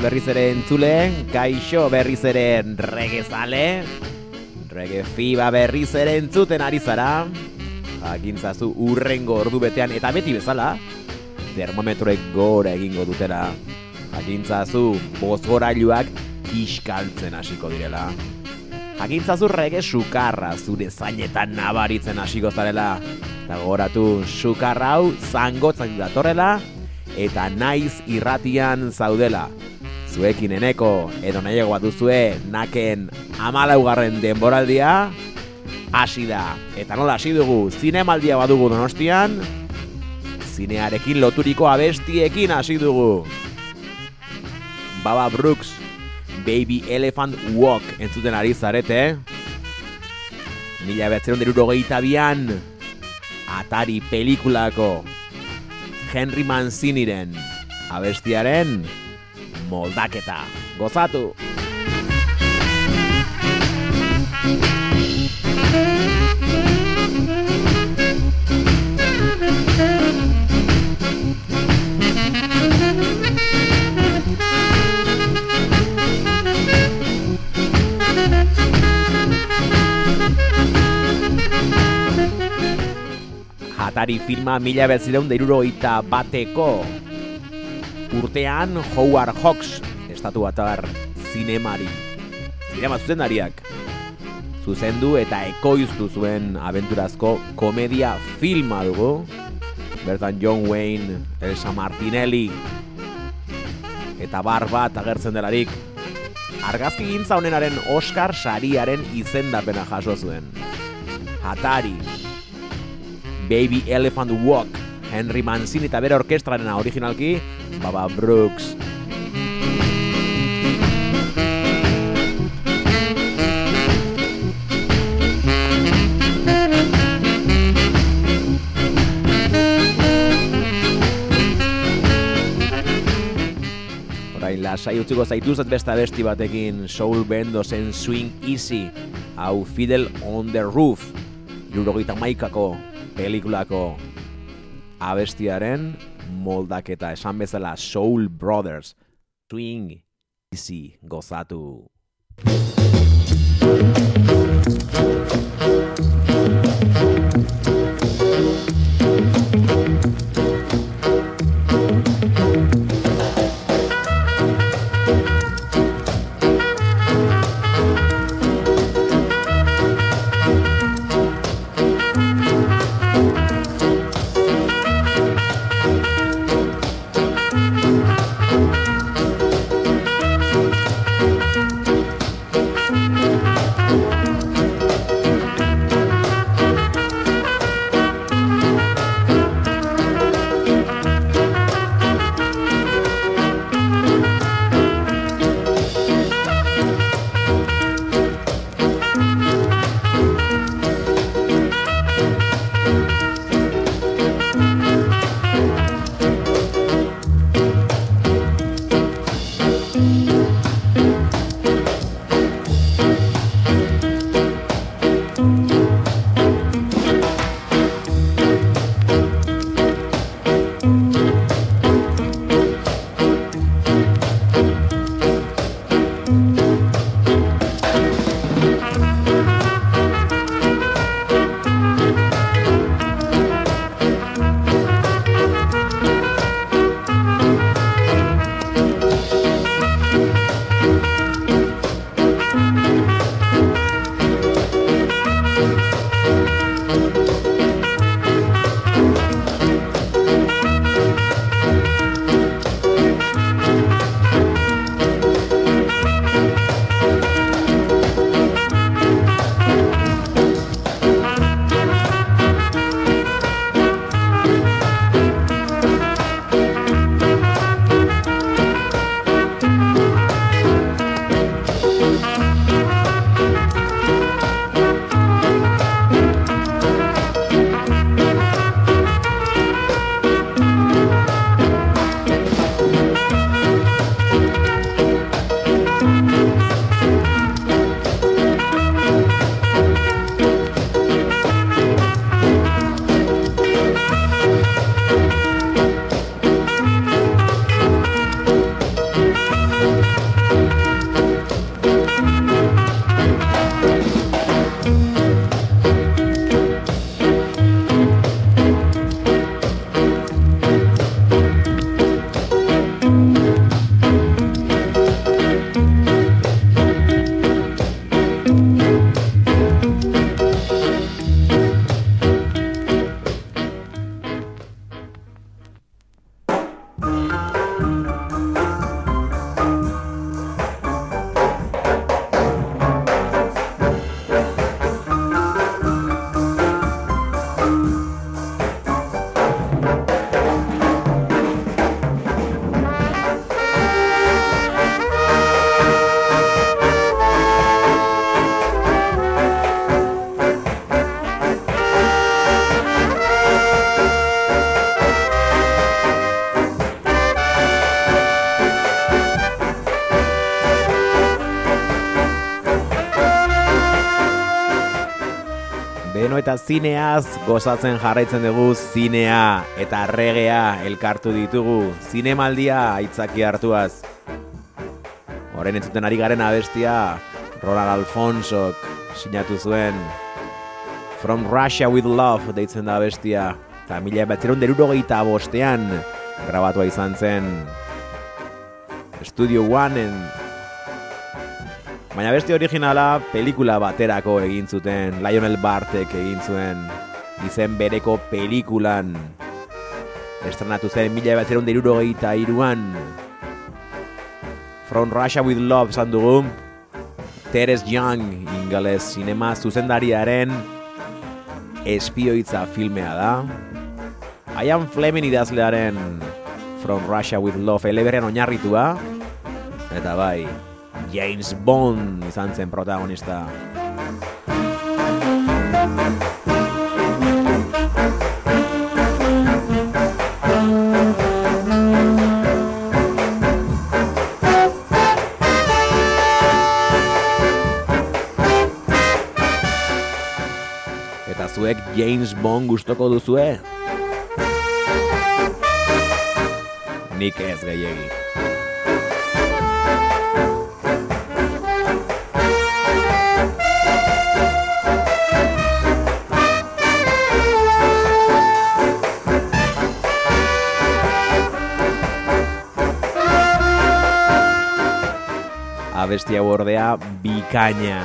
Berriz ere entzule, kaixo berriz ere regezale, rege fiba berriz ere entzuten ari zara, jakintzazu urrengo ordu betean eta beti bezala, termometroek gora egingo dutera, jakintzazu bozgorailuak kiskaltzen hasiko direla. Jakintzazu rege sukarra zure zainetan nabaritzen hasiko zarela, eta goratu sukarra hau zangotzen datorrela, eta naiz irratian zaudela. Zuekin eneko edo nahiagoa duzue naken amalaugarren denboraldia hasi da. Eta nola hasi dugu zinemaldia badugu donostian, zinearekin loturiko abestiekin hasi dugu. Baba Brooks, Baby Elephant Walk entzuten ari zarete. Mila behatzeron deruro bian, Atari pelikulako Henry Manciniren abestiaren moldaketa. Gozatu! Atari filma mila betzireun deirurogeita bateko urtean Howard Hawks estatu batar zinemari. Zinema zuzendariak. Zuzendu eta ekoiztu zuen abenturazko komedia filma dugu. Bertan John Wayne, Elsa Martinelli. Eta bar bat agertzen delarik argazki gintza honenaren Oscar sariaren izendapena jaso zuen. Atari. Baby Elephant Walk Henry Mancini eta bere orkestrarena originalki Baba Brooks. Lasai utziko zaituzet beste abesti batekin Soul Bendozen Swing Easy hau Fidel on the Roof Irurogeita maikako pelikulako abestiaren moldaketa. Esan bezala Soul Brothers Swing Easy gozatu zineaz gozatzen jarraitzen dugu zinea eta regea elkartu ditugu. Zinemaldia aitzaki hartuaz. Horen entzuten ari garen abestia Ronald Alfonsok sinatu zuen. From Russia with Love deitzen da abestia. Eta mila batzeron derurogeita bostean grabatua izan zen. Studio Oneen Baina beste originala pelikula baterako egin zuten Lionel Bartek egin zuen izen bereko pelikulan. Estrenatu zen mila bat iruan From Russia with Love zan dugu. Teres Young ingales sinema zuzendariaren espioitza filmea da. Ian Fleming idazlearen From Russia with Love eleberrean oinarritua. Eta bai James Bond izan zen protagonista. Eta zuek James Bond gustoko duzue? Nik ez gehiagik. Abesti hau ordea bikaina.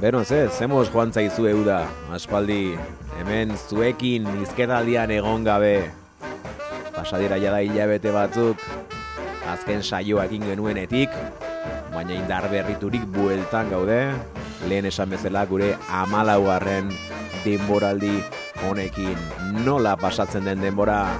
Beno, ze, zemoz joan zaizu euda, aspaldi hemen zuekin izketaldian egon gabe. Pasadira jada hilabete batzuk. Azken saioak genuenetik baina indar berriturik bueltan gaude. Lehen esan bezala gure amalaugarren denboraldi honekin nola pasatzen den denbora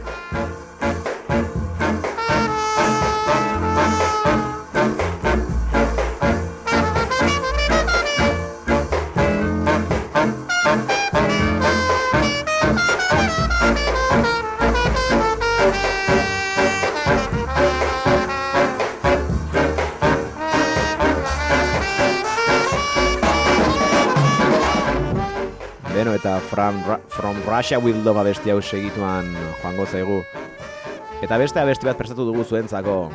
Russia with Love abesti hau segituan joango zaigu. Eta beste abesti bat prestatu dugu zuentzako.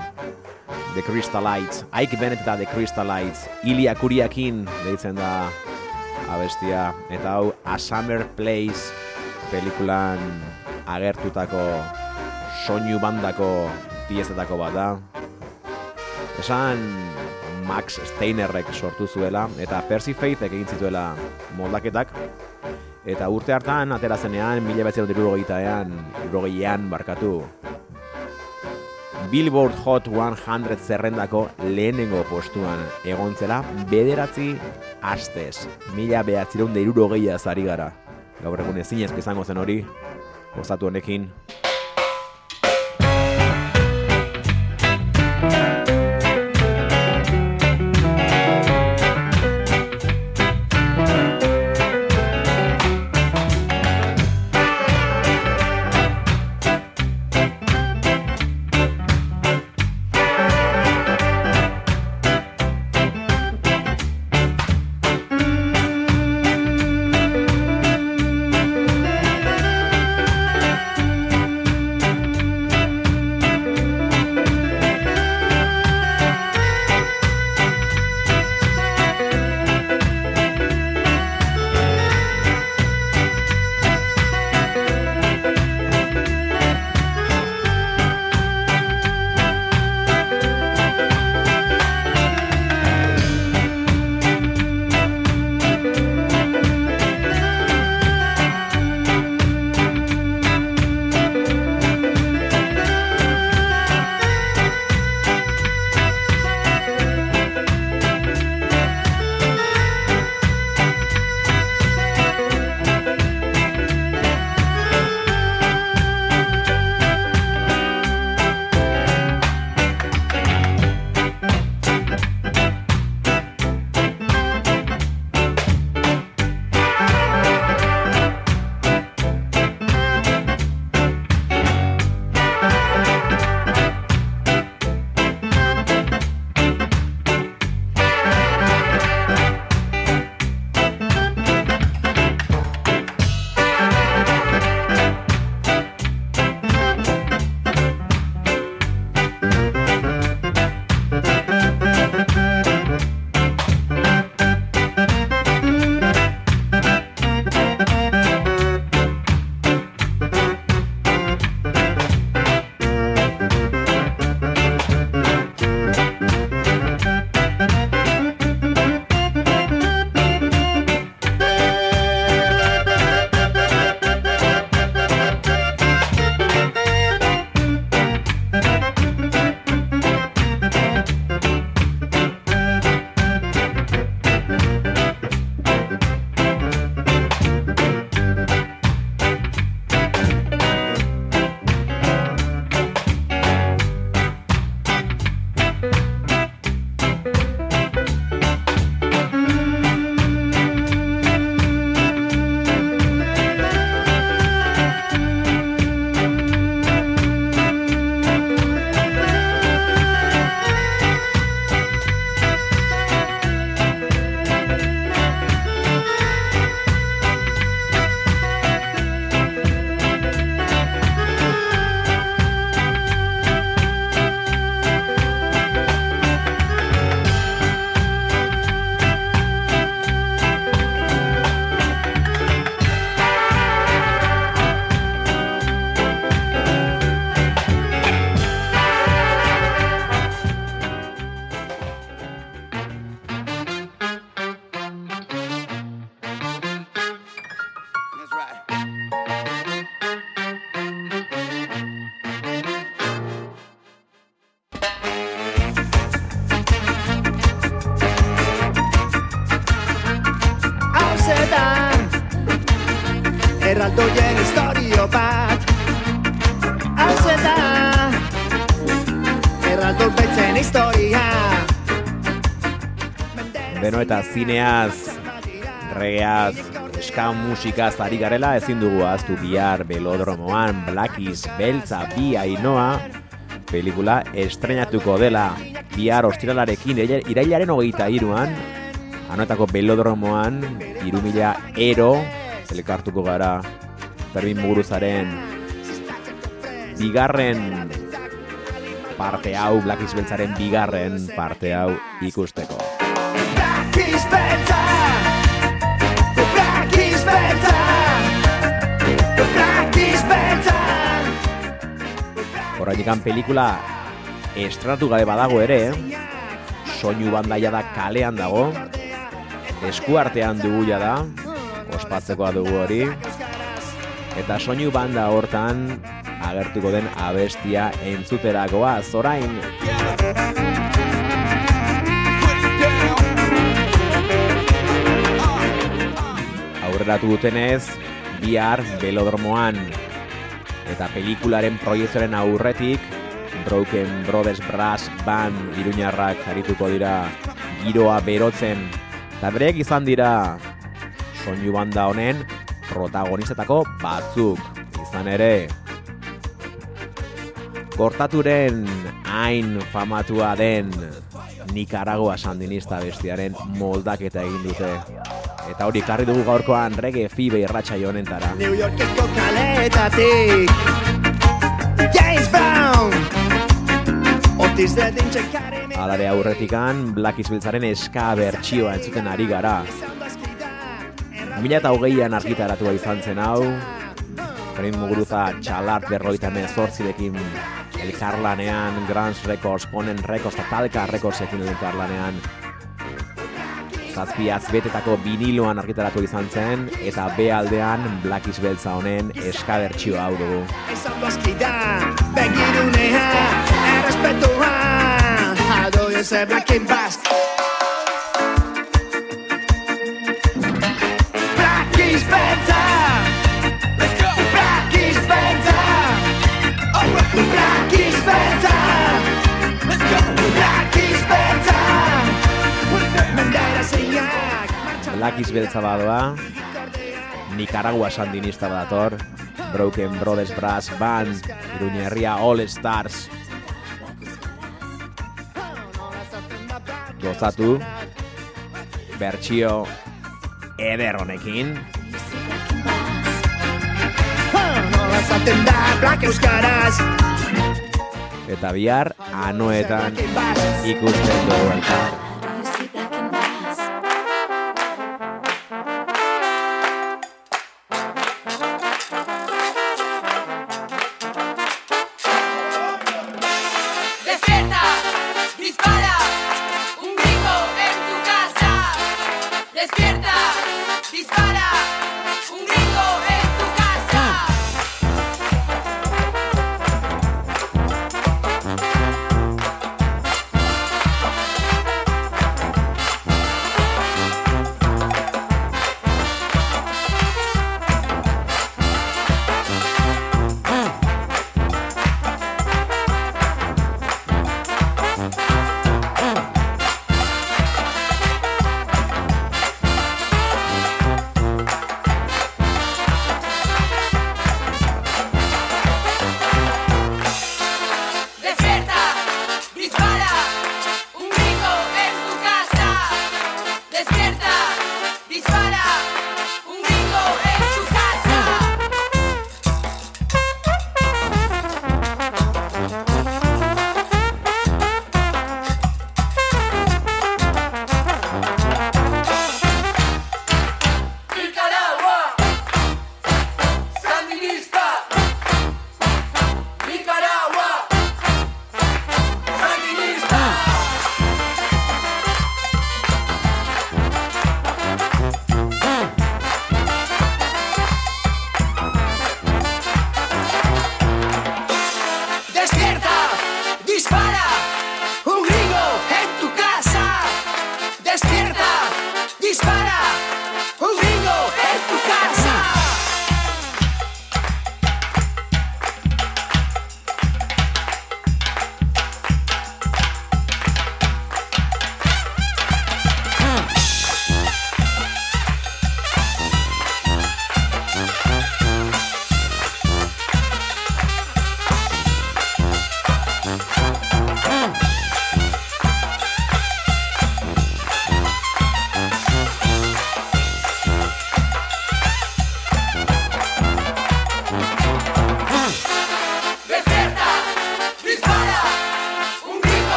The Crystallites. Ike Bennett eta The Crystallites. Ilia Kuriakin deitzen da abestia. Eta hau A Summer Place pelikulan agertutako soinu bandako piezetako bat da. Esan Max Steinerrek sortu zuela eta Percy Faithek egin zituela moldaketak Eta urte hartan, atera zenean, mila betzen dut barkatu. Billboard Hot 100 zerrendako lehenengo postuan egontzela bederatzi astez. Mila behatzireun deruro gehiaz zari gara. Gaur egun ezin izango zen hori, gozatu honekin. Zineaz, regeaz, ska musikaz ari garela ezin dugu aztu bihar belodromoan Blackies beltza bi ainoa pelikula estrenatuko dela bihar ostiralarekin irailaren hogeita iruan anoetako belodromoan irumila ero elkartuko gara Fermin Muguruzaren bigarren parte hau Blackies beltzaren bigarren parte hau ikusteko Horreinikan pelikula estrenatu gabe badago ere soinu bandaia da kalean dago. Esku artean dugu da ospatzekoa dugu hori. Eta soinu banda hortan agertuko den abestia entzuterakoa zorain aurreratu dutenez bihar belodromoan eta pelikularen proiezioaren aurretik Broken Brothers Brass Band iruñarrak arituko dira giroa berotzen. Eta berek izan dira soinu banda honen protagonistetako batzuk. Izan ere kortaturen hain famatua den Nicaragua sandinista bestiaren moldaketa egin dute eta hori karri dugu gaurkoan rege fibe irratxa honentara New Yorkeko kaletatik. James Brown. Alare aurretikan, Black Isbiltzaren eska bertxioa entzuten ari gara. Mila eta hogeian argitaratua izan zen hau, Ferin Muguruza txalart berroita mezortzidekin elkarlanean, Grants Records, Ponen Records, eta Talka Recordsekin elkarlanean. Zazpi azbetetako viniloan argitaratu izan zen, eta B aldean Black Isbeltza honen eska bertxioa hau dugu. Black Lakis beltza badoa Nicaragua sandinista badator Broken Brothers Brass Band Iruña Herria All Stars. Gozatu Bertxio Eder honekin. Eta bihar Anoetan Ikusten dugu elkar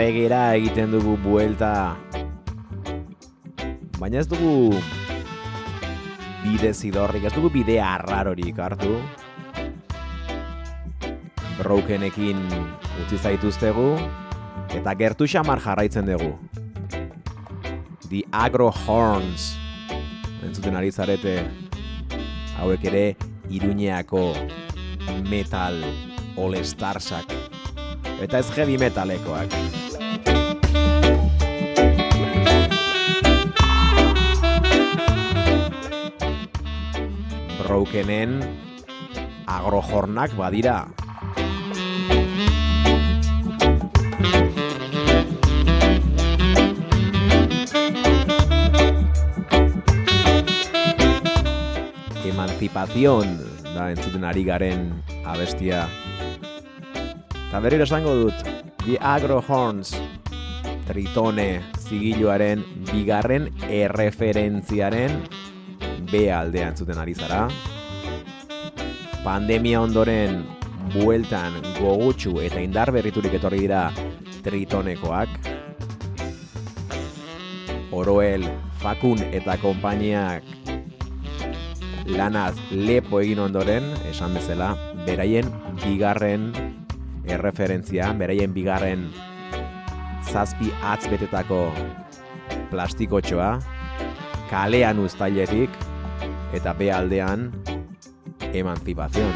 regera egiten dugu buelta. Baina ez dugu bide zidorrik, ez dugu bide arrarorik hartu. Brokenekin utzi zaituztegu, eta gertu xamar jarraitzen dugu. The Agro Horns, entzuten ari zarete, hauek ere iruñeako metal all starsak, eta ez heavy metalekoak. Brokenen agrohornak badira. Emancipación da entzuten ari garen abestia. Eta berriro esango dut, The Agrohorns Tritone zigiluaren bigarren erreferentziaren B aldean zuten ari zara. Pandemia ondoren bueltan gogutsu eta indar berriturik etorri dira tritonekoak. Oroel, Fakun eta konpainiak lanaz lepo egin ondoren, esan bezala, beraien bigarren erreferentzia, beraien bigarren zazpi atz betetako plastikotxoa, kalean uztailetik, eta be aldean emancipación.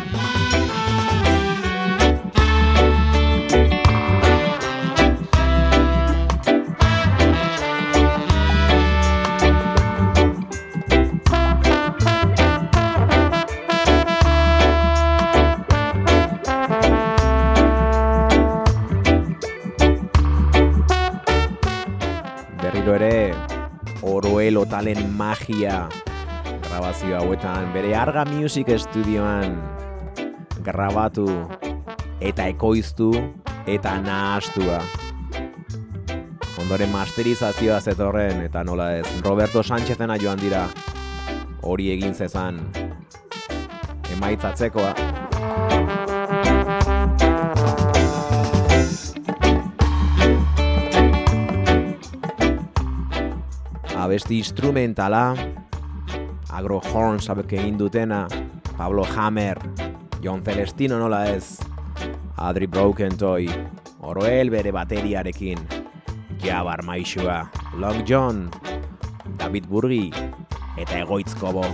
Berriro ere, oroelo talen magia grabazio hauetan, bere Arga Music Studioan grabatu eta ekoiztu eta nahastua. Ondoren masterizazioa zetorren eta nola ez, Roberto Sánchezena joan dira hori egin zezan emaitzatzekoa. Abesti instrumentala, Agro Horns abek egin dutena, Pablo Hammer, John Celestino nola ez, Adri Broken Toy, Oroel bere bateriarekin, Jabar Maixua, Long John, David Burgi, eta Egoitzkobo.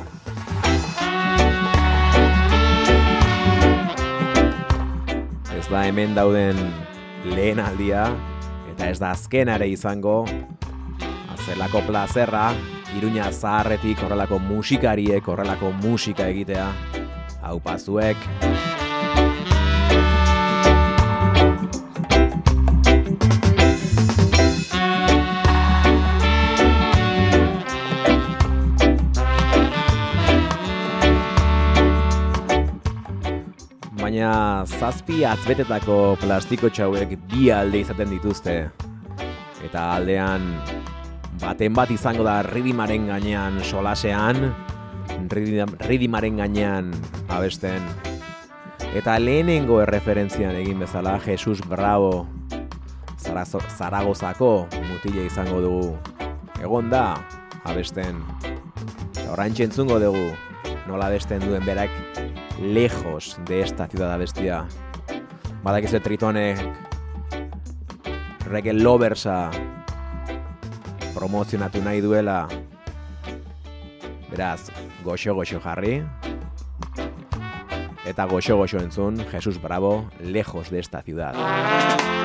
Ez da hemen dauden lehen aldia, eta ez da azkenare izango, azelako plazerra, Iruña zaharretik horrelako musikariek horrelako musika egitea. Hau pazuek. Baina zazpi atzbetetako plastiko txauek bi alde izaten dituzte. Eta aldean baten bat izango da ridimaren gainean solasean, ridimaren gainean abesten. Eta lehenengo erreferentzian egin bezala Jesus Bravo Zaragozako mutile izango dugu. Egon da, abesten. Eta orain txentzungo dugu, nola abesten duen berak lejos de esta ciudad abestia. Badak ez tritonek, reggae loversa, promozionatu nahi duela. Beraz goxo goxo jarri. Eta goxo goxo entzun Jesus Bravo lejos de esta ciudad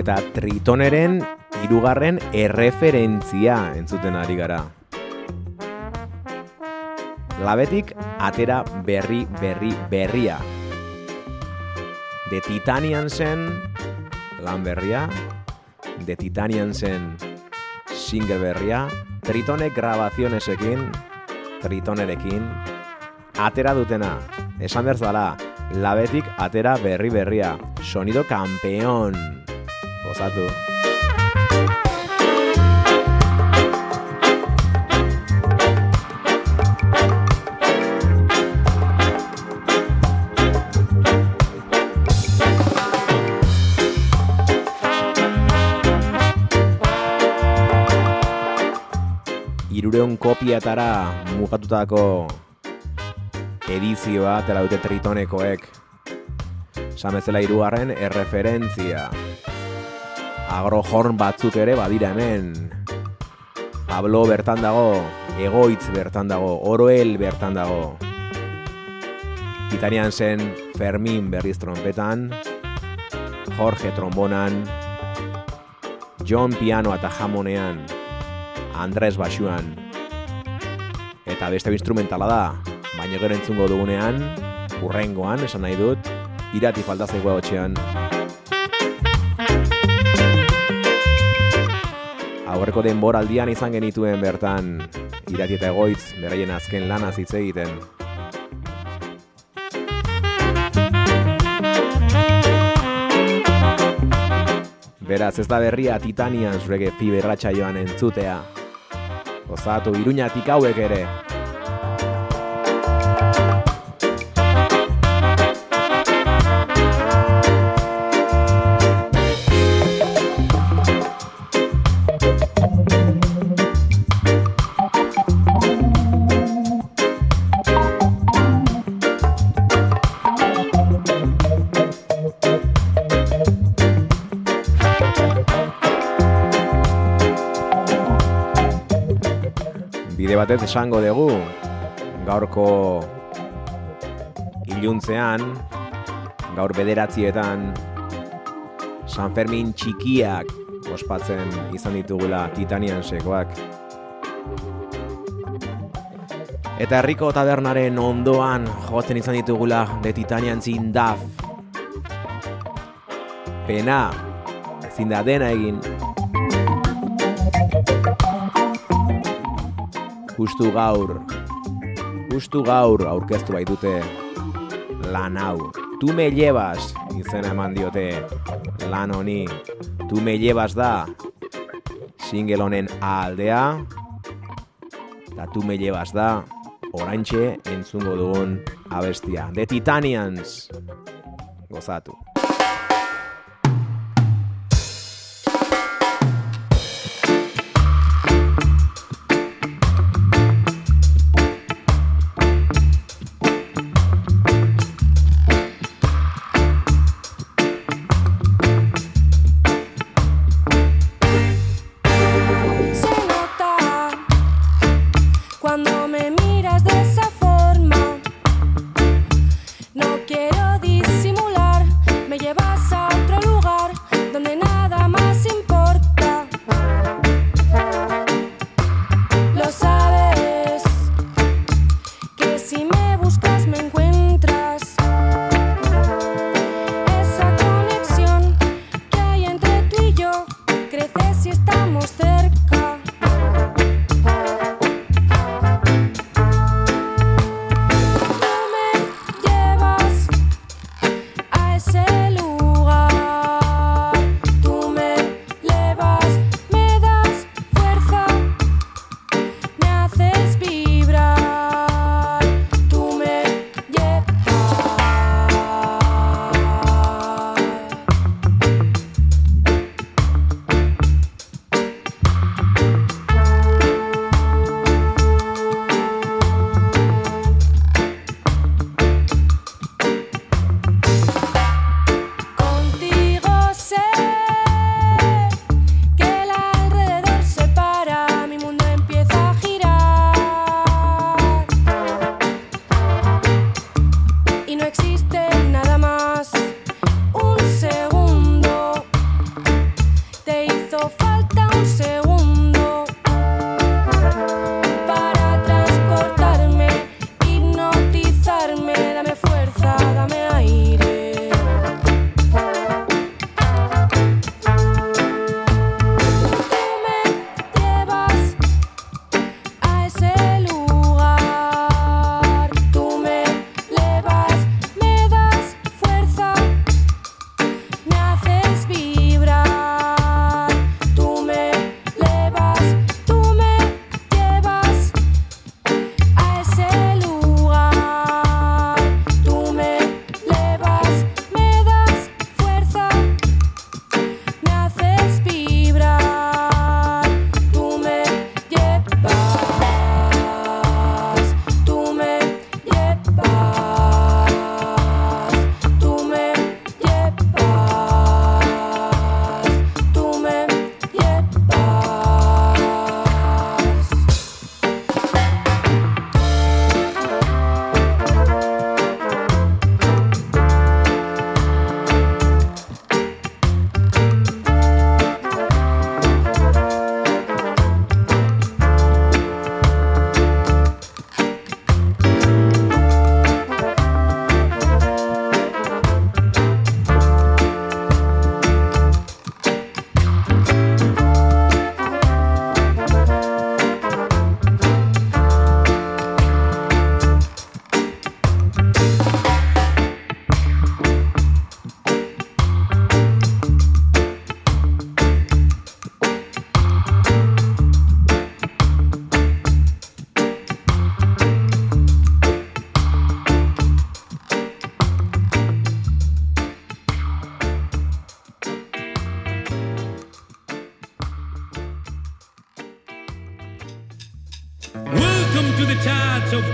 eta tritoneren irugarren erreferentzia entzuten ari gara. Labetik atera berri berri berria. De Titanian zen lan berria, De Titanian zen single berria, Tritonek grabazionesekin, Tritonerekin, atera dutena, esan berzala, labetik atera berri berria, sonido campeón, gozatu. irureun kopiatara mugatutako edizioa tela dute tritonekoek. Samezela irugarren erreferentzia. Agrohorn batzuk ere badira hemen. Pablo bertan dago, egoitz bertan dago, oroel bertan dago. Titanian zen Fermin berriz trompetan, Jorge trombonan, John piano eta jamonean, Andres Basuan. Eta beste instrumentala da, baina gero entzungo dugunean, urrengoan, esan nahi dut, irati falta zaigua Aurreko denboraldian izan genituen bertan, irati eta egoitz, beraien azken lana hitz egiten. Beraz, ez da berria Titanian zurege fiberratxa joan entzutea. Gozatu iruñatik hauek ere. Batez esango dugu gaurko iluntzean gaur bederatzietan San Fermin txikiak ospatzen izan ditugula Titanian sekoak Eta herriko tabernaren ondoan jotzen izan ditugula de Titanian zindaf Pena, ezin da dena egin justu gaur, justu gaur aurkeztu baitute lan hau. Tu me llevas, izena eman diote lan honi. Tu me llevas da, single honen aldea. Eta tu me llevas da, oraintxe entzungo dugun abestia. The Titanians, gozatu.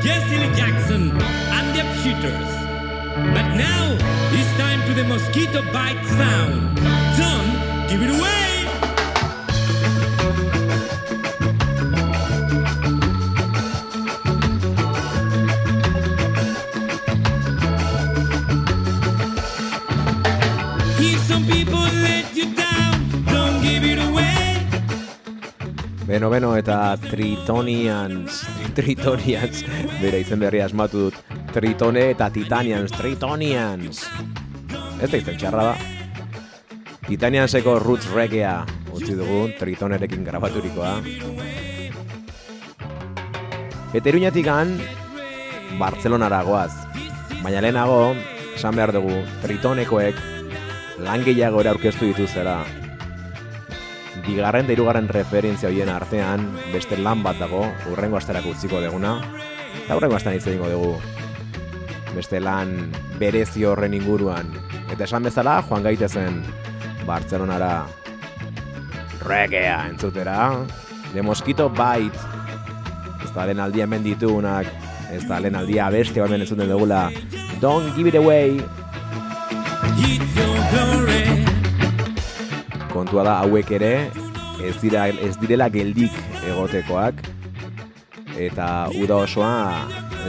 Jesse Jackson and the Upshooters. But now it's time to the mosquito bite sound. John, give it away! Beno, eta Tritonians, Tritonians, bere izen berria asmatu dut, Tritone eta Titanians, Tritonians. Ez da izan txarra da. Titanianseko roots reggaea utzi dugu, Tritonerekin grabaturikoa. Eta iruñatik an, Bartzelonara goaz. Baina lehenago, esan behar dugu, Tritonekoek lan gehiago aurkeztu dituzera. Bigarren eta hirugarren referentzia hoien artean beste lan bat dago, urrengo asterako utziko deguna. Eta urrengo astean hitz egingo dugu. Beste lan berezi horren inguruan. Eta esan bezala, joan gaitezen Bartzelonara reggaea entzutera. The Mosquito Bite. Ez da lehen aldia hemen ditugunak. Ez da lehen aldia beste hemen entzuten dugula. Don't give it away. Your glory. Kontua da hauek ere ez dira ez direla geldik egotekoak. Eta uda osoa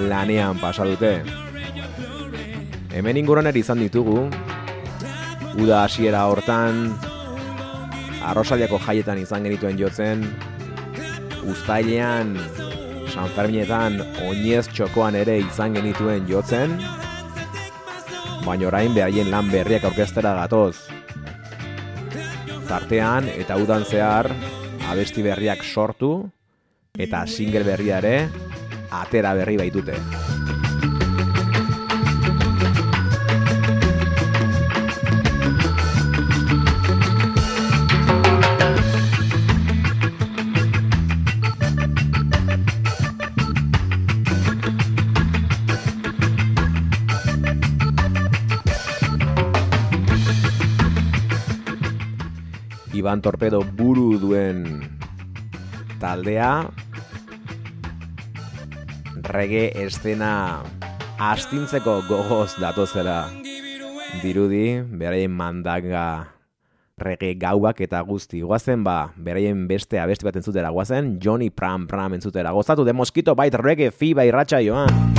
lanean pasa dute. Hemen inguruan izan ditugu. Uda hasiera hortan arrosaliako jaietan izan genituen jotzen. Uztailean San Ferminetan oinez txokoan ere izan genituen jotzen. Baina orain behaien lan berriak aurkeztera gatoz tartean eta udan zehar abesti berriak sortu eta single berria ere atera berri baitute. Iban Torpedo buru duen taldea rege estena astintzeko gogoz datozela dirudi, beraien mandanga rege gauak eta guzti. Guazen ba, beraien beste abesti bat entzutera. Guazen Johnny Pram Pram entzutera. Gozatu de Mosquito Bite Reggae Fiba irratxa joan.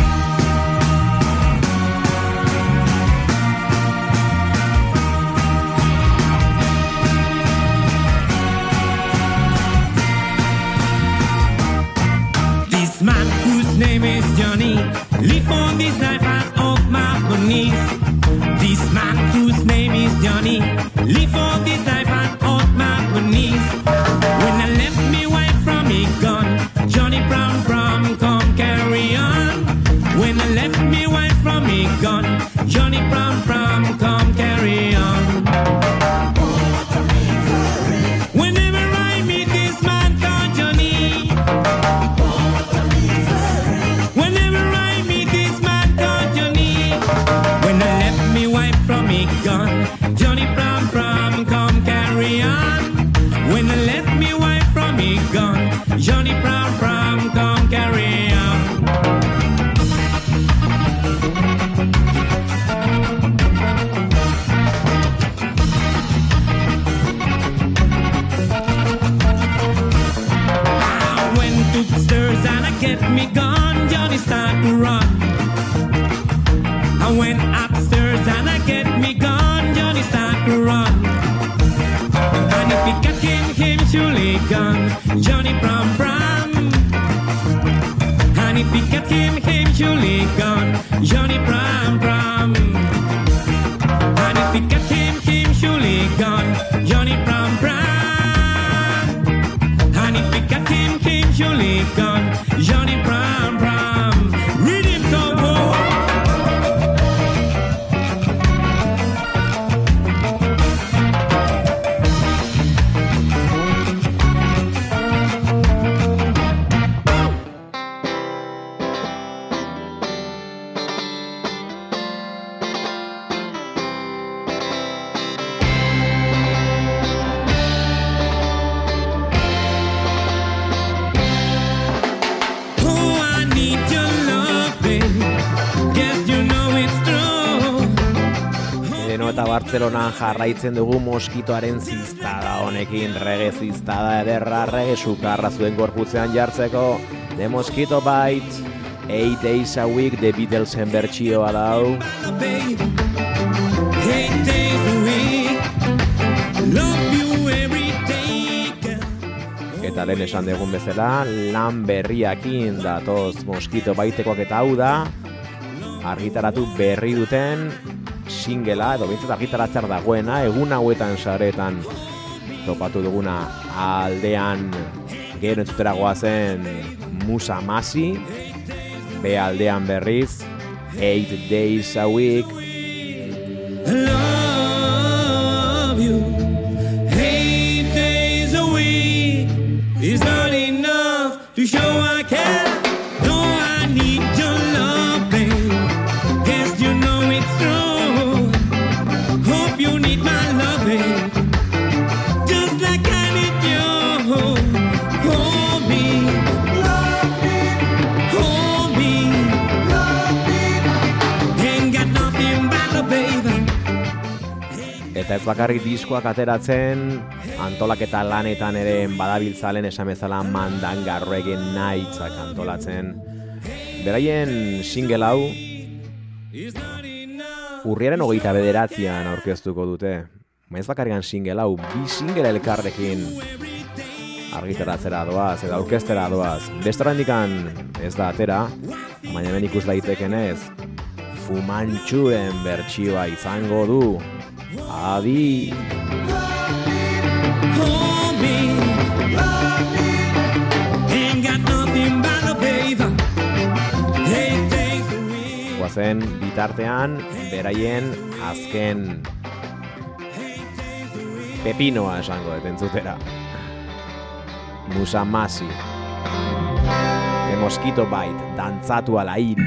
Jarraitzen dugu moskitoaren ziztada. Honekin rege ziztada ederra rege sukarra zuen gorputzean jartzeko. The Mosquito Bite Eight days a week The Beatlesen bertxioa dau. Eta lehen esan dugun bezala lan berriakin datoz moskito baitekoak eta hau da argitaratu berri duten singela edo bintzat argitaratzar dagoena egun hauetan saretan topatu duguna aldean. Gero entzutera goazen Musa Masi be aldean berriz Eight days a week Eta ez bakarrik diskoak ateratzen, antolaketa lanetan ere badabiltzalen esan bezala mandangarroegen nahitzak antolatzen. Beraien single hau urriaren hogeita bederatzean aurkeztuko dute. Ez bakarrikan single hau, bi single elkarrekin argitaratzera doaz, edo aurkeztera doaz. Beste horrendikan ez da atera, baina hemen ikus daiteken ez, fumantxuren bertsioa izango du. Adi! Guazen bitartean, beraien azken pepinoa esango dut entzutera. Musamasi. The Mosquito Bite, dantzatu ala hil.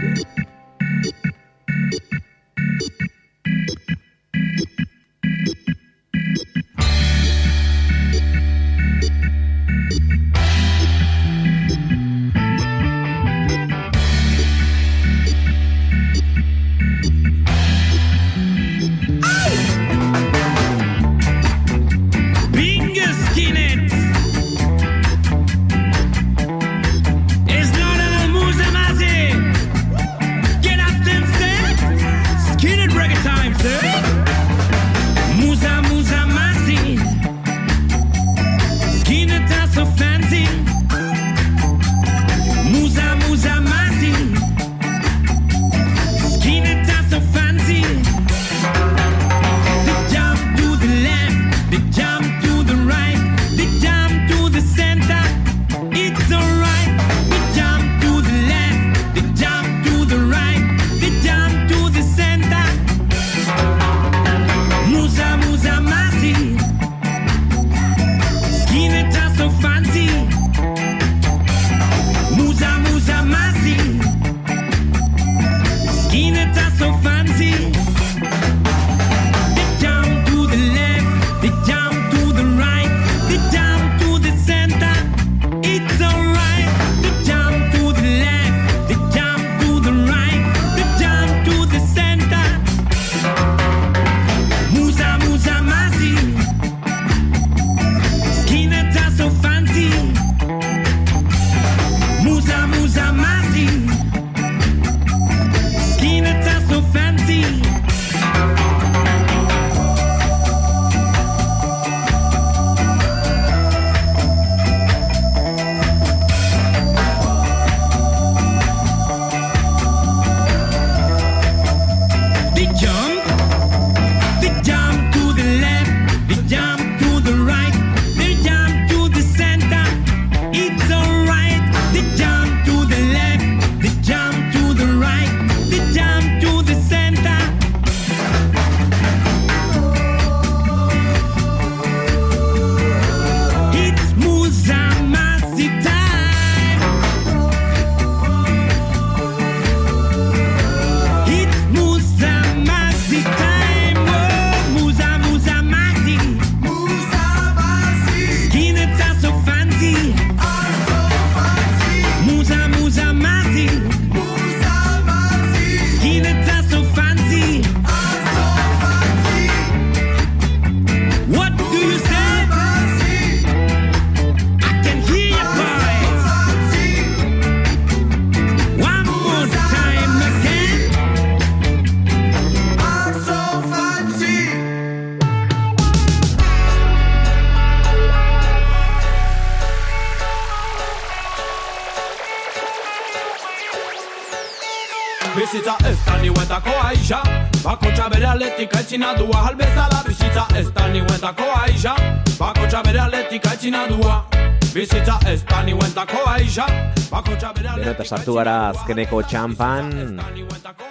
Ez da niuentako aixa Bakotxa bere Beno, eta sartu gara azkeneko txampan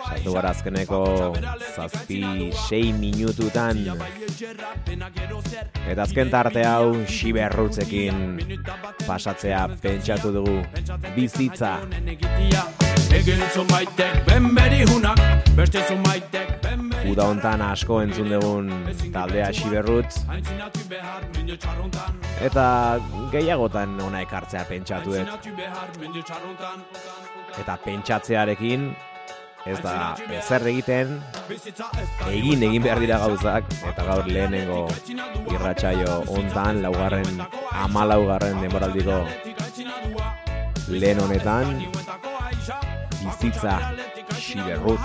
Sartu gara azkeneko zazpi sei minututan. Eta azken tarte hau xiberrutzekin pasatzea pentsatu dugu. Bizitza. Egin zumaitek benberi hunak. Beste zumaitek benberi Uda hontan asko entzun dugun taldea txarrontan Eta gehiagotan ona ekartzea pentsatu dut. Eta pentsatzearekin ez da ezer egiten egin egin behar dira gauzak eta gaur lehenengo irratsaio hontan laugarren amalaugarren denboraldiko lehen honetan bizitza xiberrutz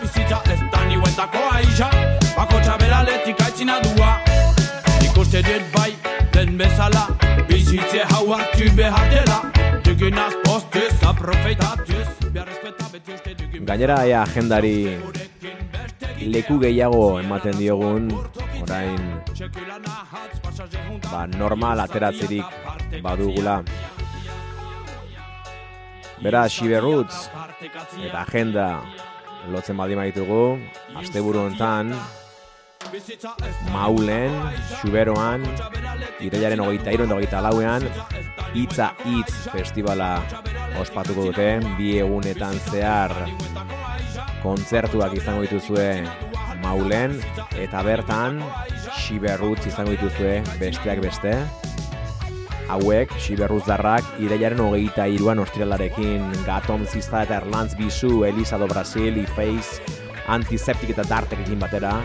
Bizitza ez da niuentako aixa Bakotxa bera letik aitzina dua. Ikuste dit bai, den bezala Bizitze hau hartu behar dela. Duginaz postez, aprofeitatuz Behar respeta beti uste dugin gainera ea agendari leku gehiago ematen diogun orain ba, normal ateratzerik badugula Beraz, Xiberrutz eta agenda lotzen baldin baditugu, asteburu hontan Maulen, Xuberoan, irailaren hogeita eta hogeita lauean, Itza Itz festivala ospatuko dute, bi egunetan zehar kontzertuak izango dituzue Maulen, eta bertan Xiberrutz izango dituzue besteak beste. Hauek, Xiberrutzarrak, irailaren hogeita iruan ostiralarekin Gatom Zista eta Erlantz Bizu, Elisa do Brasil, Ifeiz, Antiseptik eta Dartekekin batera,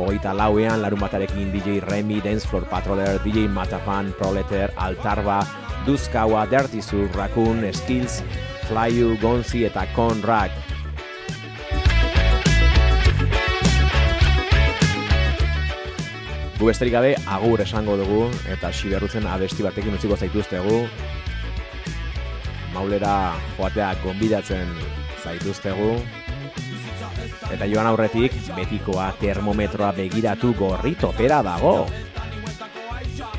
hogeita lauean larun batarekin DJ Remy, Dancefloor Patroller, DJ Matafan, Proleter, Altarba, Duzkaua, Dirty Sur, Raccoon, Skills, Flyu, Gonzi eta Conrack. Gu besterik gabe agur esango dugu eta siberrutzen abesti batekin utziko zaituztegu. Maulera joatea gonbidatzen zaituztegu. Eta joan aurretik betikoa termometroa begiratu gorri topera dago.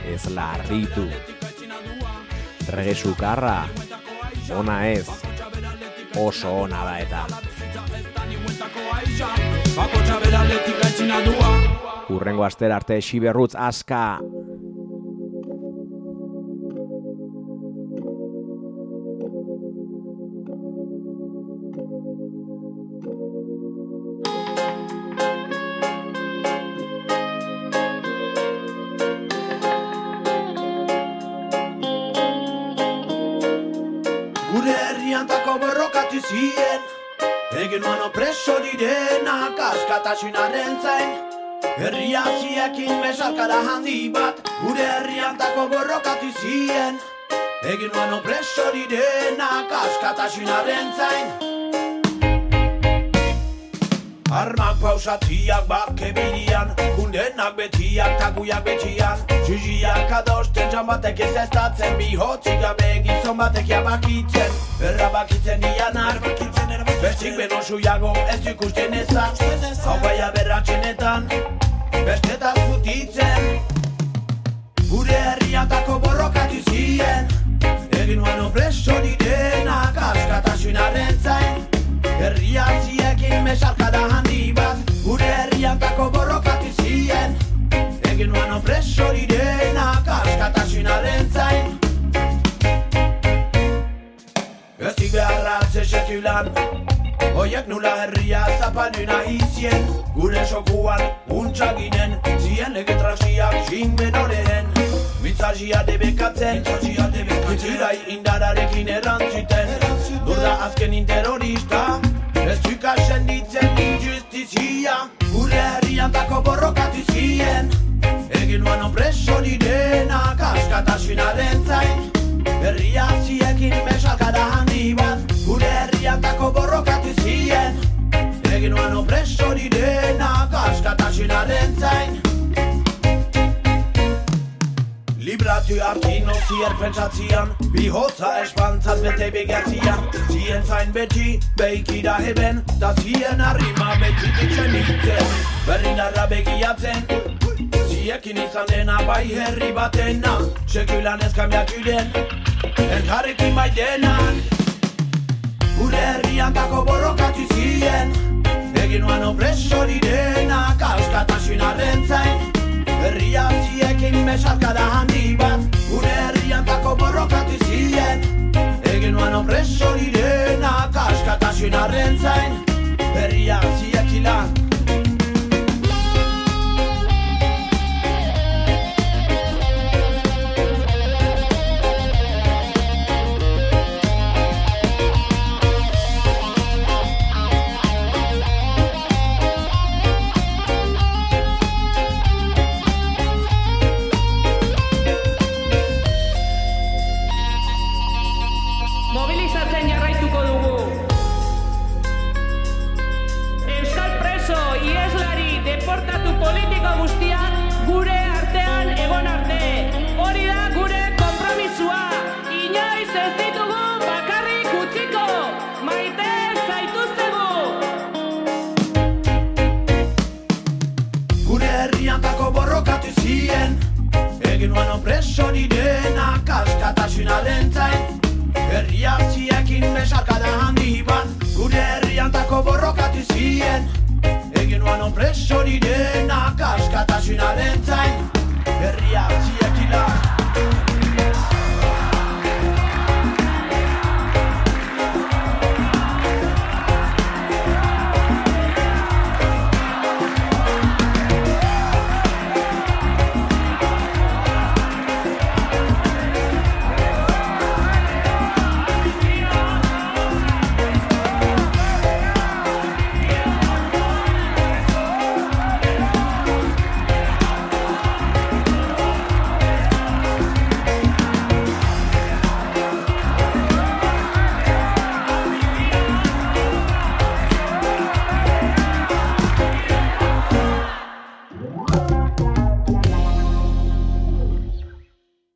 Ez larritu. Rege sukarra. Ona ez. Oso ona da eta. Bakotxa bera letik aitzina dua Urrengo aster arte Xiberrutz aska. Gure herriantako borrokatu ziren Egin nuan opreso direnak askatasunaren Herria ziekin mesalkara handi bat Gure herriantako borrokatu ziren Egin nuan opreso direnak askatasunaren zain. Armak pausatiak bake birian Kundenak betiak taguiak betian. Txiziak adosten jan batek ez estatzen Bihotzik gabe gizon batek jabakitzen. Errabakitzen ianak Bestik beno suiago ez du ikusten ezan herria zapaldu nahi zien Gure sokuan untsa ginen Zien legetrasiak xinben oreen Mitzazia debekatzen Mitzirai indararekin erantzuten Durda azken interrorista Ez zuka senditzen injustizia. Gure herriantako borrokatu zien Egin nuen opreso direnak askatasunaren zain direnak askatasunaren zain Libratu Zu Artino zier pentsatzian Bi hotza espantzaz bete begatzian Zien zain beti beiki da heben Da zien arrima beti ditzen itzen Berrin arra begiatzen Ziekin izan dena bai herri batena. Sekulan ez kambiak uden Elkarrekin bai denak Gure herrian dako borrokatu zien Egin nuan opreso direna Kaskatasun arren zain Herria ziekin mesarkada handi bat. Gure herrian dako borrokatu zien. Egin nuan opreso direna Kaskatasun arren zain. Herria ziekin